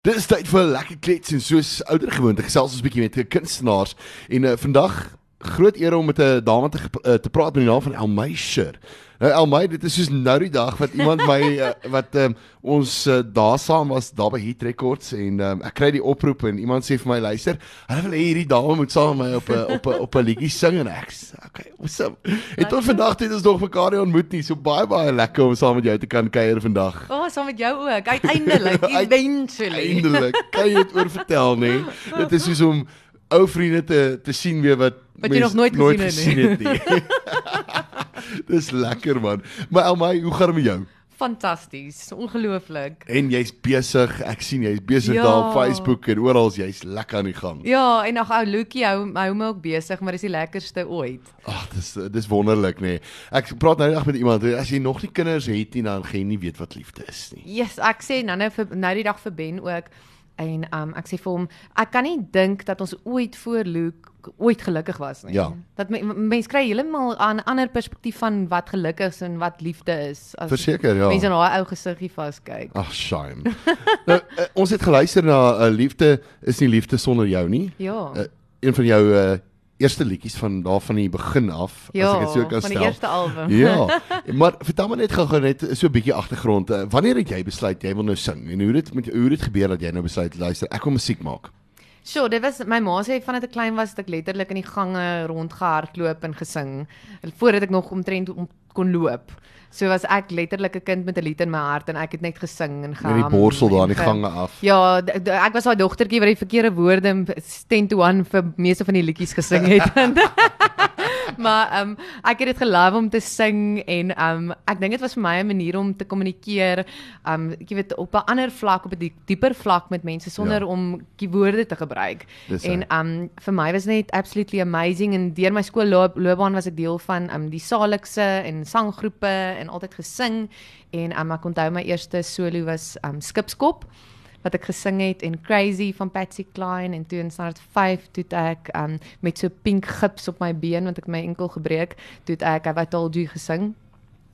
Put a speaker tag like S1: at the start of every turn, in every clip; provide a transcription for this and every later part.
S1: Dis tyd vir lekker klets en soos ouer gewoonte gesels ons 'n bietjie met kunstenaars. En uh, vandag groot eer om met 'n dame te uh, te praat met die naam van Elmeisher. Nou Elmei, dit is soos nou die dag wat iemand my uh, wat um, ons uh, daar saam was daar by Hit Records en um, ek kry die oproep en iemand sê vir my luister, hulle wil hê hierdie dame moet saam met my op 'n op 'n op 'n liedjie sing en ek okay, awesome. En tot vandag het ons nog mekaar nie ontmoet nie. So baie baie lekker om saam met jou te kan kuier vandag.
S2: O, oh, saam met jou ook. Uiteindelik, eventually.
S1: Eindelik. Kan jy dit oor vertel nê? Dit is soos om ou vriende te te sien weer wat
S2: wat jy nog nooit, nooit gesien
S1: het nie. Dis lekker man. Maar Elmay, hoe gaan dit met jou?
S2: Fantasties, ongelooflik.
S1: En jy's besig. Ek sien jy's besig ja. daar op Facebook en oral jy's lekker aan die gang.
S2: Ja, en ag ou Lukie hou hou my ook besig, maar dis die lekkerste ooit.
S1: Ag, dis dis wonderlik nê. Nee. Ek praat nou net met iemand, as jy nog nie kinders het nie, dan gaan jy nie weet wat liefde is nie.
S2: Yes, ek sê nou nou vir nou die dag vir Ben ook en um, ek sê vir hom ek kan nie dink dat ons ooit voor Luke ooit gelukkig was nie.
S1: Ja.
S2: Dat mense kry heeltemal 'n ander perspektief van wat geluk is en wat liefde is
S1: as Verseker, ja.
S2: Mense in daai ou gesiggie vaskyk.
S1: Ag, shame. nou, uh, ons het geluister na uh, liefde is nie liefde sonder jou nie.
S2: Ja.
S1: Uh, een van jou uh, eerste liedjies van daar van die begin af
S2: ja,
S1: as ek dit so kan
S2: stel. Ja, van
S1: die
S2: eerste album.
S1: ja. Maar vertel my net gou-gou net so 'n bietjie agtergrond. Uh, wanneer het jy besluit jy wil nou sing en hoe dit met hoe dit gebeur dat jy nou besluit luister ek wil musiek maak?
S2: Sjoe, dit was my ma sê vanaf ek klein was dat ek letterlik in die gange rondgehardloop en gesing voordat ek nog omtrent om kon loop. So was ek letterlik 'n kind met 'n lied in my hart en ek het net gesing en
S1: geham. Met die borsel daar in die gange af.
S2: Ja, ek was daai dogtertjie wat die verkeerde woorde 10 to 1 vir meeste van die liedjies gesing het. maar ehm um, ek het dit gelief om te sing en ehm um, ek dink dit was vir my 'n manier om te kommunikeer. Ehm um, jy weet op 'n ander vlak op 'n die, dieper vlak met mense sonder ja. om die woorde te gebruik. Dis en ehm um, vir my was net absolutely amazing en deur my skoolloopbaan was ek deel van ehm um, die Salikse en sanggroepe en altyd gesing en um, ek onthou my eerste solo was um, Skipskop wat ek gesing het en Crazy van Patsy Cline en toe in Standard 5 toe ek um, met so pink gips op my been want ek my enkel gebreek toe ek I Told You gesing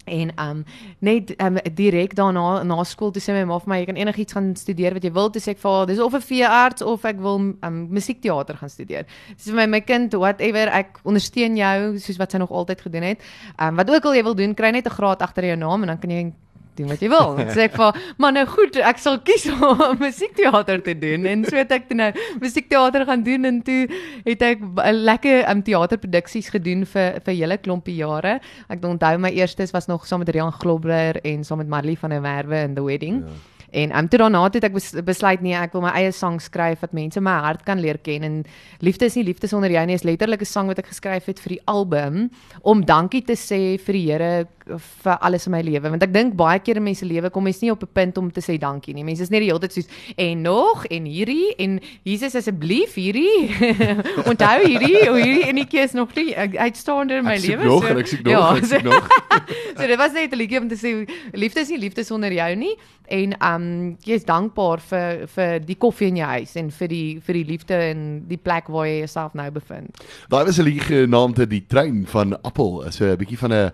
S2: en um net um direk daarna na skool toe sê my ma vir my jy kan enigiets gaan studeer wat jy wil toe sê ek vir dis of 'n veearts of ek wil um musiekteater gaan studeer. Dis vir my my kind whatever ek ondersteun jou soos wat sy nog altyd gedoen het. Um wat ook al jy wil doen kry net 'n graad agter jou naam en dan kan jy doen wat jy wil. Sê ek vir maar nou goed, ek sal kies om musiekteater te doen en so het ek toe nou musiekteater gaan doen en toe het ek lekker um, teaterproduksies gedoen vir vir hele klompie jare. Ek onthou my eerstes was nog saam met Rian Globler en saam met Marley van der Merwe in The Wedding. Ja. En um, toe daarna het ek besluit nee, ek wil my eie sang skryf wat mense my hart kan leer ken en liefde is nie liefde sonder jou nie, is letterlik 'n sang wat ek geskryf het vir die album om dankie te sê vir die Here vir alles in my lewe want ek dink baie keer in mense lewe kom mens nie op 'n punt om te sê dankie nie. Mense is net die hele tyd soos en nog en hierdie en Jesus asseblief hierdie onthou hierdie of hierdie enetjie is nog nie uitstaande in my lewe
S1: so. Nog, ek sê nog, ja, ek sê nog.
S2: so dit was net 'n liedjie om te sê liefde is nie liefde sonder jou nie en um jy is dankbaar vir vir die koffie in jou huis en vir die vir die liefde en die plek waar jy jouself nou bevind.
S1: Daai was 'n liedjie genaamd die trein van Appel, so 'n bietjie van 'n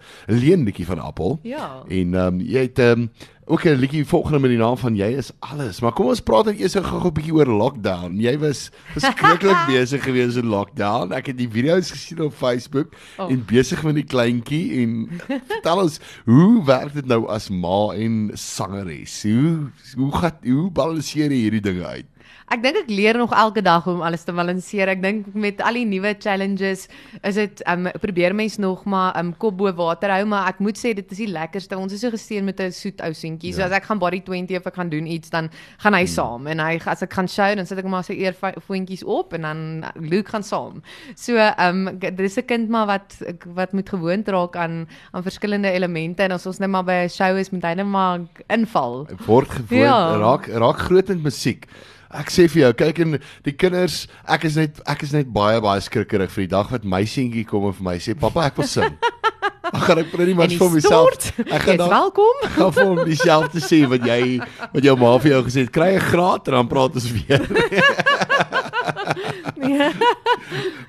S1: leenliedjie van Appel.
S2: Ja.
S1: En um jy het um ook 'n liedjie volgende met die naam van jy is alles. Maar kom ons praat net eers gou 'n bietjie oor lockdown. Jy was verskriklik besig gewees in lockdown. Ek het die video's gesien op Facebook oh. en besig met die kleintjie en vertel ons hoe werk dit nou as ma en sangeres? Hoe hoe gaan hoe balanseer jy hierdie dinge uit?
S2: Ek dink ek leer nog elke dag om alles te balanseer. Ek dink met al die nuwe challenges is dit um probeer mens nog maar um kop bo water hou, maar ek moet sê dit is die lekkerste. Ons is so geseën met 'n soet ou seentjie. Ja. So as ek gaan body 20 of ek gaan doen iets, dan gaan hy hmm. saam en hy as ek gaan show dan sit ek maar sy eer voetjies op en dan Luke gaan saam. So um dis 'n kind maar wat wat moet gewoond raak aan aan verskillende elemente en as ons net maar by 'n show is met hy net maar inval.
S1: Word gewoond ja. raak raak groot in musiek. Ek sê vir jou, kyk en die kinders, ek is net ek is net baie baie skrikkerig vir die dag wat my seentjie kom en vir my sê, "Pappa, ek wil sing." Ag, gaan ek pretty much vir myself.
S2: Ek gaan dan welkom.
S1: Ek gaan vir hom dieselfde sê wat jy wat jou ma vir jou gesê het, kry 'n graad en dan praat ons weer. ja.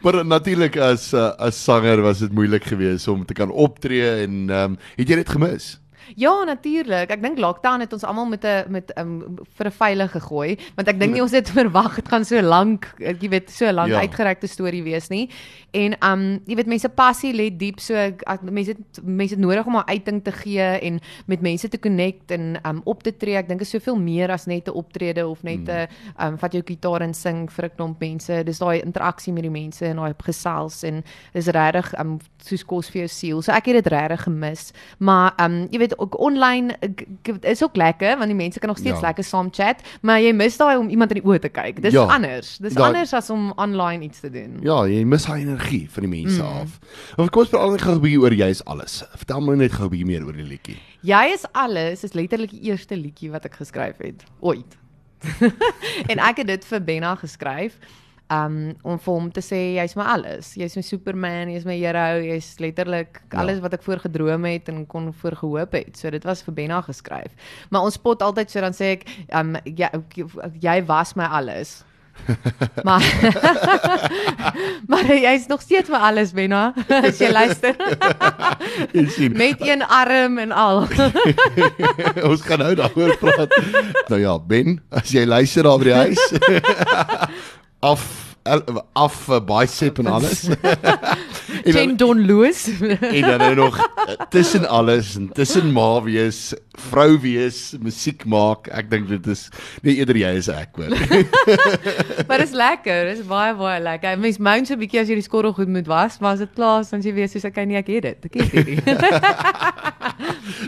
S1: Maar natuurlik as uh, as sanger was dit moeilik geweest om te kan optree en ehm um, het jy dit gemis?
S2: Ja, natuurlik. Ek dink lockdown het ons almal met 'n met 'n um, vir 'n veilig gegooi, want ek dink nie ons het verwag dit gaan so lank, eh, jy weet, so lank
S1: Ja.
S2: ja. uitgerekte storie wees nie. En um jy weet mense passie lê diep so as mense het mense het nodig om 'n uiting te gee en met mense te connect en um op te tree. Ek dink is soveel meer as net 'n optrede of net 'n um vat jou gitaar en sing vir 'n klomp mense. Dis daai interaksie met die mense en daai gesels en dis regtig um soos kos vir jou siel. So ek het dit regtig gemis. Maar um jy weet ook online ek- is ook lekker want die mense kan nog steeds
S1: Ja.
S2: lekker saam chat, maar jy mis daai om iemand in die oë te kyk. Dis
S1: Ja.
S2: anders. Dis
S1: Daai-
S2: anders as om online iets te doen.
S1: Ja, jy mis daai energie van die mense mm. af. Of kom ons praat net gou 'n bietjie oor jy is alles. Vertel my net gou 'n bietjie meer oor die liedjie.
S2: Jy is alles is letterlik die eerste liedjie wat ek geskryf het ooit. en ek het dit vir Benna geskryf. Um om vir hom te sê jy's my alles. Jy's my Superman, jy's my hero, jy's letterlik
S1: Ja.
S2: alles wat ek voor gedroom het en kon voor gehoop het. So dit was vir Benna geskryf. Maar ons spot altyd so dan sê ek um jy jy was my alles. maar maar jy's nog steeds my alles Benna as jy luister met een arm en al.
S1: ons gaan nou daaroor praat. nou ja, Ben, as jy luister daar by die huis. Af af uh, bicep en alles. en, dan,
S2: Don Lewis.
S1: en dan nou nog uh, tussen alles en tussen ma wees, vrou wees, musiek maak. Ek dink dit is nee eerder jy is ek hoor.
S2: maar dis lekker, dis baie baie lekker. Mens moan so 'n bietjie as jy die skorrel goed moet was, maar as dit klaar is, dan jy weet soos ek nee, ek het dit. Ek het hierdie.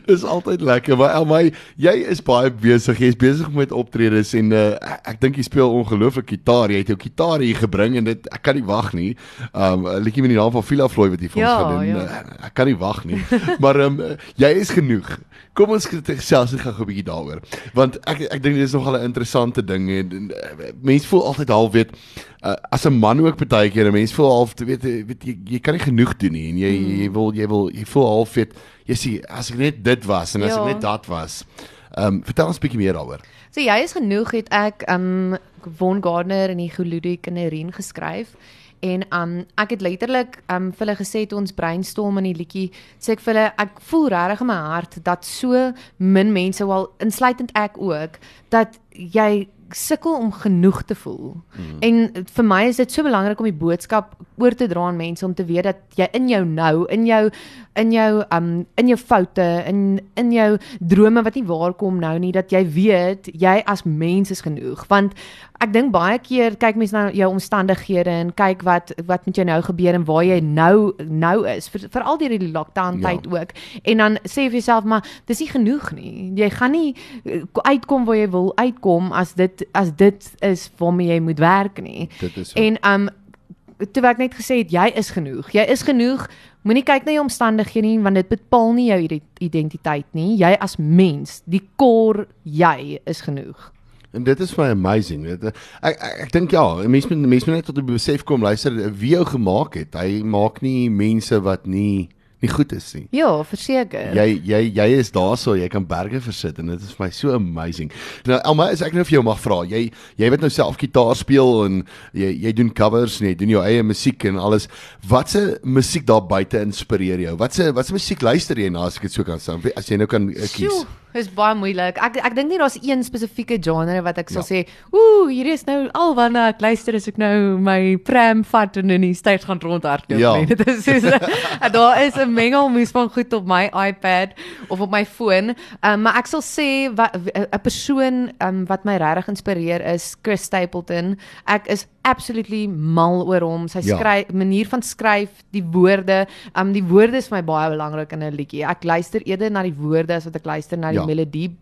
S1: Dis altyd lekker, maar Elmy, jy is baie besig. Jy's besig met optredes en uh, ek, ek dink jy speel ongelooflik gitaar. Jy het jou gitaar hier gebring en dit ek kan nie wag nie. Um 'n liedjie met die naam van Vila Floyd wat jy vir ons
S2: Ja,
S1: gaan doen.
S2: ja.
S1: Uh, ek kan nie wag nie. maar um jy is genoeg. Kom ons gesels net gou 'n bietjie daaroor. Want ek ek dink dit is nogal 'n interessante ding en, en uh, mense voel altyd half weet uh, as 'n man ook baie keer, mense voel half weet weet jy, jy kan nie genoeg doen nie en jy
S2: Hmm.
S1: jy wil jy wil jy voel half weet jy sê as ek net dit was en as
S2: Ja.
S1: ek net dat was. Ehm um, vertel ons 'n bietjie meer daaroor.
S2: so jy is genoeg het ek um Von Gardner en die Geludik en Irene geskryf. En um ek het letterlik um vir hulle gesê toe ons brainstorm in die liedjie, sê ek vir hulle ek voel regtig in my hart dat so min mense wel insluitend ek ook dat jy sukkel om genoeg te voel. Mm. En vir my is dit so belangrik om die boodskap oor te dra aan mense om te weet dat jy in jou nou, in jou in jou um in jou foute, in in jou drome wat nie waar kom nou nie, dat jy weet jy as mens is genoeg. Want ek dink baie keer kyk mense na jou omstandighede en kyk wat wat met jou nou gebeur en waar jy nou nou is, vir veral deur die lockdown
S1: Ja.
S2: tyd ook. En dan sê jy vir jouself maar dis nie genoeg nie. Jy gaan nie eh, uitkom waar jy wil uitkom as dit as dit is waarmee jy moet werk nie.
S1: Dit is so.
S2: En um toe ek net gesê het jy is genoeg. Jy is genoeg. Moenie kyk na jou omstandighede nie want dit bepaal nie jou ide- identiteit nie. Jy as mens, die kor jy is genoeg.
S1: En dit is vir my amazing. Dit eh, ek ek, ek dink ja, mense moet mense moet net tot die besef kom luister wie jou gemaak het. Hy maak nie mense wat nie nie goed is nie.
S2: Ja, verseker.
S1: Jy jy jy is daarso, jy kan berge versit en dit is vir my so amazing. Nou Elma, as ek nou vir jou mag vra, jy jy weet nou self gitaar speel en jy jy doen covers en jy doen jou eie musiek en alles. Watse musiek daar buite inspireer jou? Watse watse musiek luister jy na as ek dit so kan sê? As jy nou kan uh, kies.
S2: Sjoe, Dis baie moeilik. Ek ek dink nie daar's een spesifieke genre wat ek sal
S1: Ja.
S2: sê, "Ooh, hierdie is nou alwanneer ek luister as ek nou my pram vat en in die stad gaan rondhardloop
S1: Ja.
S2: nie." Dit is soos daar is 'n mengelmoes van goed op my iPad of op my foon. Um, maar ek sal sê 'n persoon um, wat my regtig inspireer is Chris Stapleton. Ek is absolutely mal oor hom. Sy
S1: Ja.
S2: skryf manier van skryf, die woorde, um die woorde is vir my baie belangrik in 'n liedjie. Ek luister eerder na die woorde as wat ek luister na die
S1: Ja.
S2: melodie.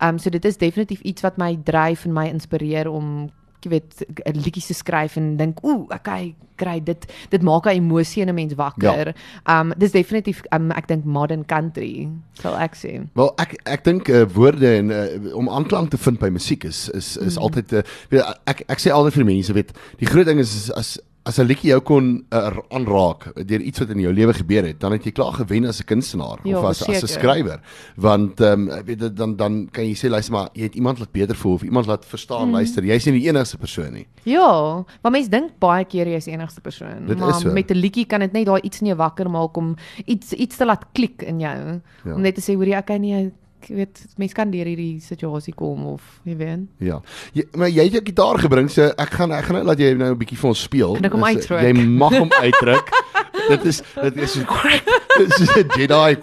S2: Um so dit is definitief iets wat my dryf en my inspireer om jy weet 'n liedjie te skryf en dink ooh, okay, kry dit dit maak 'n emosie in 'n mens wakker. Ja. Um dis definitief um, ek dink modern country sal ek sê.
S1: Wel ek ek dink uh, woorde en uh, om aanklank te vind by musiek is is is mm. altyd uh, weet, ek ek sê altyd vir mense weet die groot ding is, is as as 'n liedjie jou kon uh, aanraak deur iets wat in jou lewe gebeur het, dan het jy klaar gewen as 'n kunstenaar
S2: Ja,
S1: of as as 'n skrywer. Want ehm um, weet dit dan dan kan jy sê luister maar jy het iemand laat beter voel of iemand laat verstaan
S2: Mhm.
S1: luister. Jy's nie die enigste persoon nie.
S2: Ja, maar mense dink baie keer jy is die enigste persoon,
S1: Dit
S2: maar
S1: so.
S2: met 'n liedjie kan dit net daai iets in jou wakker maak om iets iets te laat klik in jou.
S1: Ja.
S2: Om net te sê hoor jy okay nee, weet mense kan deur hierdie situasie kom of jy weet.
S1: Ja. Jy, maar jy het jou gitaar gebring, so ek gaan ek gaan nou laat jy nou 'n bietjie vir ons speel.
S2: Kan ek hom uitdruk?
S1: Jy mag hom uitdruk. dit is dit is so dit is 'n Jedi.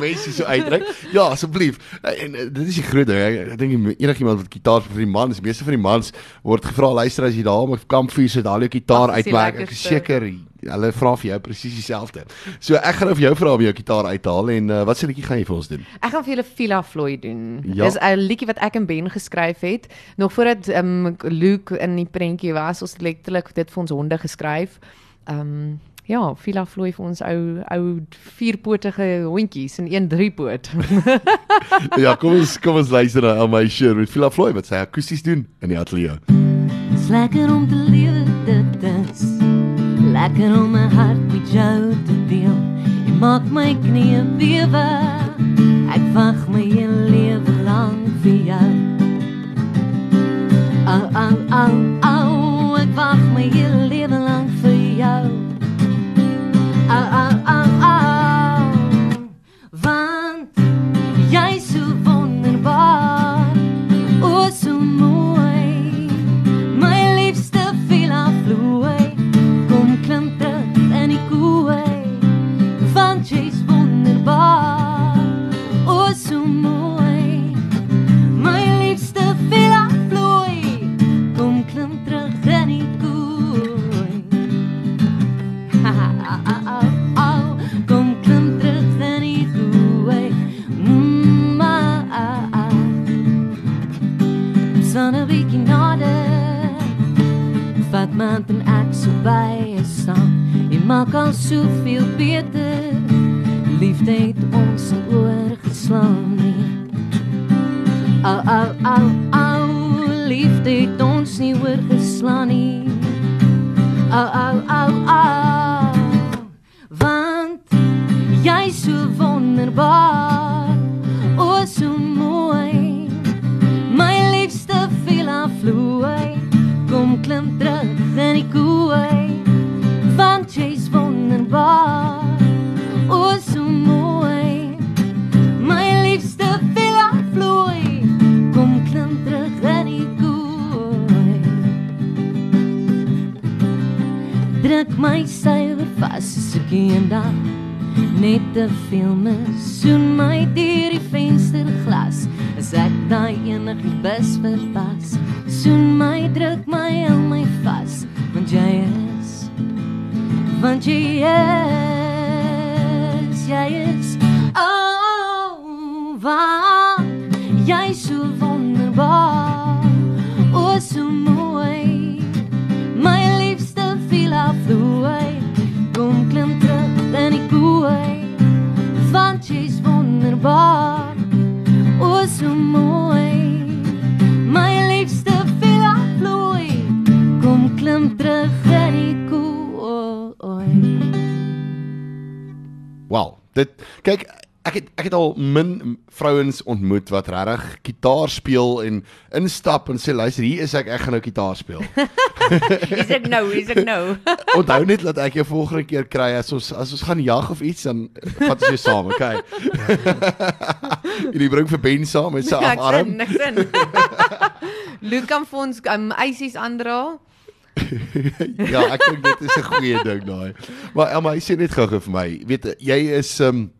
S1: Mense so uitdruk. Ja, asseblief. En eh, dit is die groot ding. Ek, ek dink enigiemand wat gitaar vir die mans, meeste van die mans word gevra luister as jy daar op kampvuur sit, haal jou gitaar
S2: die
S1: uitmaak. Ek is seker hulle vra vir jou presies dieselfde. So ek gaan nou vir jou vra om jou gitaar uit te haal en uh, wat se liedjie gaan jy vir ons doen?
S2: Ek gaan vir julle Villa Floyd doen.
S1: Ja.
S2: Dis 'n liedjie wat ek en Ben geskryf het nog voordat um, Luke in die prentjie was. Ons het letterlik dit vir ons honde geskryf. Ehm um, ja, Villa Floyd vir ons ou ou vierpotige hondjies en een driepoot.
S1: ja, kom ons kom ons luister na my show met Phila Floyd wat sy akoesties doen in die ateljee.
S3: Dis lekker om te lewe, dit is lekker om my hart met jou te deel. Jy maak my knieë bewe. Ek wag my hele lewe lank vir jou. Au au au au, ek wag my hele Hand en ek so by jou saam. Jy maak al soveel beter. Liefde het ons oorgeslaan nie Au, au, au, au Liefde het ons nie oorgeslaan nie Au, au, au, au Want jy is so wonderbaar klim terug in die koei Want jy's wonderbaar O so mooi. My liefste villa vloei Kom klim terug in die koei Druk my suiwer vas soos ek eendag net te veel mis. Soen my deur die vensterglas As ek daai enige bus verpas Soen my, druk my, hou my vas Want jy is Want jy is Jy is Oh, want Jy so wonderbaar O, so mooi My liefste villa vloei Kom klim terug in die koei Want jy's wonderbaar O so mooi
S1: dit kyk ek het ek het al min vrouens ontmoet wat regtig gitaar speel en instap en sê luister hier is ek ek gaan nou gitaar speel.
S2: Is ek nou, is ek nou.
S1: Onthou net dat ek jou volgende keer kry as ons as ons gaan jag of iets dan vat ons jou saam, okay? Jy bring vir Ben saam met sy
S2: in,
S1: afarm.
S2: niks in. Luke kan vir ons um, ijsies aandra.
S1: Ja, ek dink dit is 'n goeie ding daai. Maar Elma, jy sê net gou-gou vir my, weet jy is ehm um,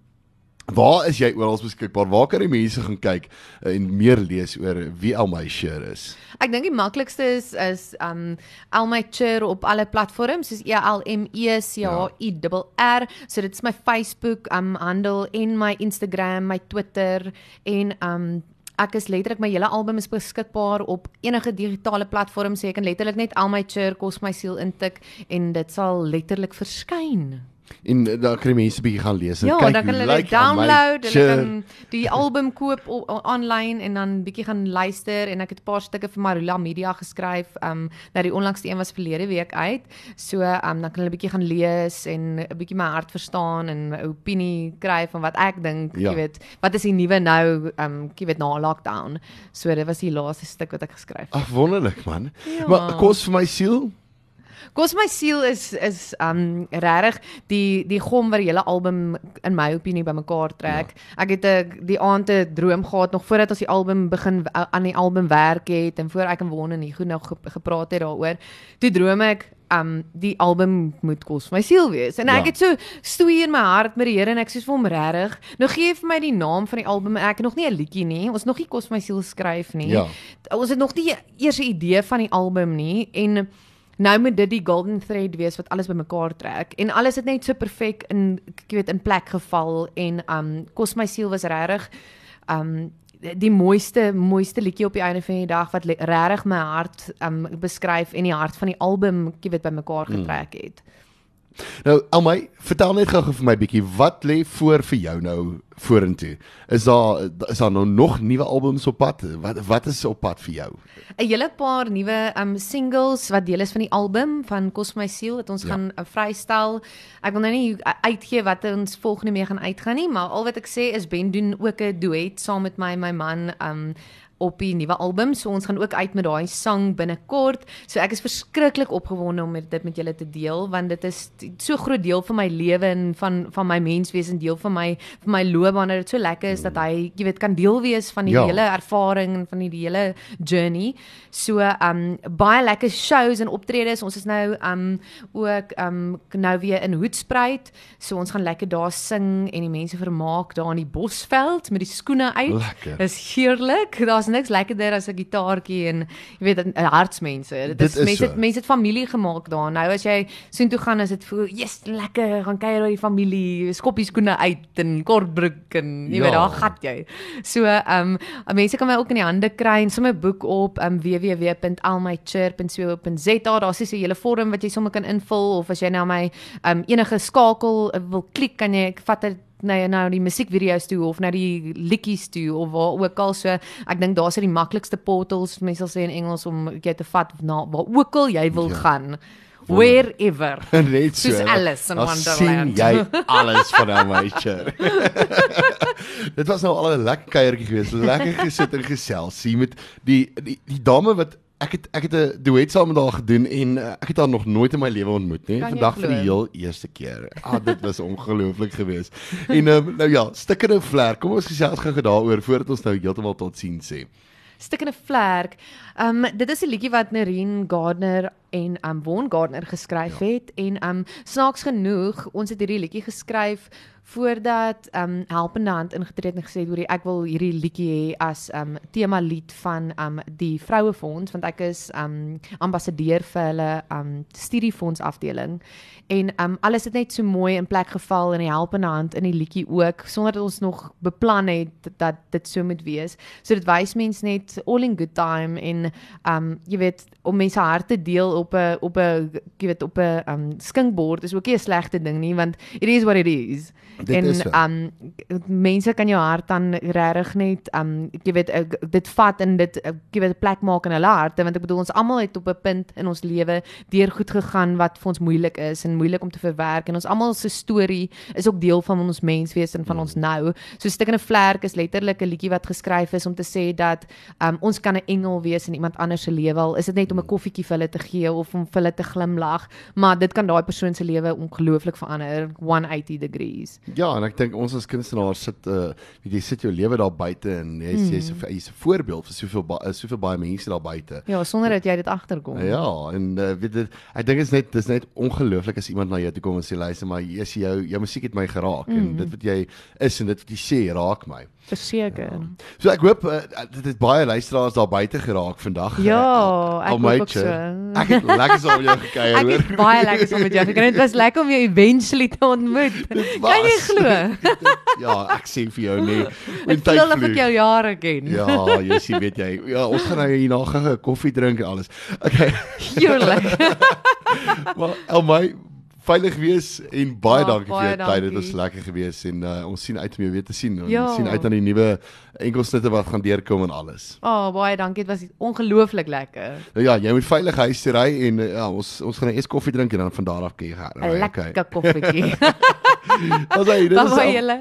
S1: waar is jy oral beskikbaar? Waar kan die mense gaan kyk en meer lees oor wie Elma Shear is?
S2: Ek dink die maklikste is is um Elmature op alle platforms soos E L M E C H I R. So dit is my Facebook um handle en my Instagram, my Twitter en um ek is letterlik my hele album is beskikbaar op enige digitale platform, so jy kan letterlik net Elmature kos my siel intik en dit sal letterlik verskyn.
S1: En kan die mense bietjie gaan lees en
S2: Ja,
S1: kyk
S2: dan kan hulle
S1: lyk
S2: dit download, hulle kan die album koop o- o- aanlyn en dan bietjie gaan luister en ek het 'n paar stukke vir Marula Media geskryf. Um nou die onlangste een was verlede week uit. So um dan kan hulle bietjie gaan lees en 'n bietjie my hart verstaan en 'n opinie kry van wat ek dink,
S1: Ja.
S2: jy weet, wat is die nuwe nou um jy weet na lockdown. So dit was die laaste stuk wat ek geskryf het.
S1: Ag wonderlik man.
S2: Ja.
S1: Maar kos vir my siel.
S2: Kos my siel is is um regtig die die gom wat die hele album in my opinie bymekaar trek. Ja. Ek het 'n die aand 'n droom gehad nog voordat ons die album begin uh, aan die album werk het en voor ek en Won en Hugo nog ge- gepraat het daaroor. Toe droom ek um die album moet kos my siel wees. En
S1: Ja.
S2: ek het so stoei in my hart met die Here en ek sê vir hom regtig, nou gee vir my die naam van die album. Ek het nog nie 'n liedjie nie. Ons nog nie kos my siel skryf nie
S1: Ja.
S2: ons het nog nie eers 'n idee van die album nie en nou moet dit die golden thread wees wat alles bymekaar trek en alles het net so perfek in ek weet in plek geval en um kos my siel was regtig um die mooiste mooiste liedjie op die einde van die dag wat regtig my hart um beskryf en die hart van die album ek weet bymekaar getrek het.
S1: Nou Almy, vertel net gou vir my bietjie wat lê voor vir jou nou vorentoe? Is daar is daar nou nog nuwe albums op pad? Wat wat is op pad vir jou?
S2: 'n hele paar nuwe um singles wat deel is van die album van Kos my siel wat ons
S1: Ja.
S2: gaan uh, vrystel. Ek wil nou nie uitgee wat ons volgende mee gaan uitgaan nie, maar al wat ek sê is Ben doen ook 'n duet saam met my en my man um op die nuwe album. So ons gaan ook uit met daai sang binnekort. So ek is verskriklik opgewonde om dit met julle te deel want dit is so groot deel van my lewe en van van my menswees en deel van my van my loopbaan. Dit so lekker is dat hy, jy weet, kan deel wees van die
S1: Ja.
S2: hele ervaring en van die, die hele journey. So um baie lekker shows en optredes. Ons is nou um ook um nou weer in Hoedspruit. So ons gaan lekker daar sing en die mense vermaak daar in die Bosveld met die skoene uit.
S1: Lekker.
S2: Dis heerlik. Daar's niks lekkerder as 'n gitaartjie en jy weet 'n hartsmense. Dit
S1: Dit
S2: is,
S1: is
S2: mense
S1: so.
S2: mense het familie gemaak daar. Nou as jy soontoe gaan is dit voel, "Yes, lekker, gaan kuier by die familie, skoppies skoene uit en kortbroek en jy
S1: Ja.
S2: weet daar gat jy." So, ehm um, mense kan my ook in die hande kry en sommer boek op um, www.almychurch.co.za. Daar's so 'n hele vorm wat jy sommer kan invul of as jy nou my um, enige skakel wil klik, kan jy ek vat dit nou nou die musiekvideo's toe of nou die liedjies toe of waar ook al so ek dink daar's die maklikste portals mense sal sê in Engels om jy te vat na waar ook al jy wil
S1: Ja.
S2: gaan wherever
S1: Net so.
S2: Soos Alice in Wonderland.
S1: sien jy alles van Amyture. Dit was nou al 'n lekker kuiertjie geweest. Lekker gesit en gesels hier met die die die dame wat ek het ek het 'n duet saam met haar gedoen en uh, ek het haar nog nooit in my lewe ontmoet nie. Vandag vir die heel eerste keer. Ah, dit was ongelooflik geweest. En um, nou ja, stikkende vlek. Kom ons gesels gou daaroor voordat ons nou heeltemal tot sien sê.
S2: Stikkende vlerk. Um dit is 'n liedjie wat Nerine Gardner en um Won Gardner geskryf ja. het en um snaaks genoeg, ons het hierdie liedjie geskryf voordat um Helpende Hand ingetree het en gesê het hoor ek wil hierdie liedjie hê as um tema lied van um die Vrouefonds want ek is um ambassadeur vir hulle um studiefonds afdeling en um alles het net so mooi in plek geval in die Helpende Hand in die liedjie ook sonder dat ons nog beplan het dat dit so moet wees. So dit wys mens net all in good time en um jy weet om mense harte deel op 'n op 'n jy weet op 'n um skinkbord is ook nie 'n slegte ding nie want it is what it is.
S1: Dit
S2: en
S1: so.
S2: um mense kan jou hart dan regtig net um jy weet uh, dit vat en dit uh, jy weet 'n plek maak in hulle harte want ek bedoel ons almal het op 'n punt in ons lewe deur goed gegaan wat vir ons moeilik is en moeilik om te verwerk en ons almal se storie is ook deel van ons menswees en van ons nou. So Stikkende Vlerk is letterlik 'n liedjie wat geskryf is om te sê dat um ons kan 'n engel wees in iemand anders se lewe al is dit net om 'n koffietjie vir hulle te gee of om vir hulle te glimlag, maar dit kan daai persoon se lewe ongelooflik verander 180 degrees.
S1: Ja, en ek dink ons as kunstenaars sit uh weet jy sit jou lewe daar buite en jy's mm. jy's 'n jy's 'n voorbeeld vir soveel ba- uh, soveel baie mense daar buite.
S2: Ja, sonder dat jy dit agterkom.
S1: Ja, en uh, weet dit ek dink dit is net dis net ongelooflik as iemand na jou toe kom en sê luister maar jy's jou jou musiek het my geraak mm. en dit wat jy is en dit wat jy sê raak my.
S2: Verseker. Ja,
S1: So ek hoop uh, dit het baie luisteraars daar buite geraak vandag.
S2: ja ek
S1: Al
S2: hoop ook so.
S1: Ek het lekker saam met jou gekuier
S2: Ek het baie lekker saam met jou gekry. Dit was lekker om jou eventually te ontmoet. Kan jy glo?
S1: ja, ek sê vir jou nee.
S2: Ek voel of ek jou jare ken.
S1: Ja, jy sien weet jy. Ja, ons gaan nou hierna gou 'n koffie drink en alles. Okay.
S2: Heerlik.
S1: Maar Elmy, veilig wees en baie
S2: Ja,
S1: dankie vir
S2: baie
S1: jou tyd. Dit was lekker geweest en uh, ons sien uit om jou weer te sien. Ons
S2: Ja.
S1: sien uit aan die nuwe enkelsnitte wat gaan deurkom en alles.
S2: O, oh, baie dankie. Dit was ongelooflik lekker.
S1: Nou ja, jy moet veilig huis toe ry en uh, ja, ons ons gaan nou eers koffie drink en dan van daar af kan jy gaan.
S2: 'n Lekker koffietjie.
S1: Ons hy, dit
S2: Bye
S1: is al-
S2: julle.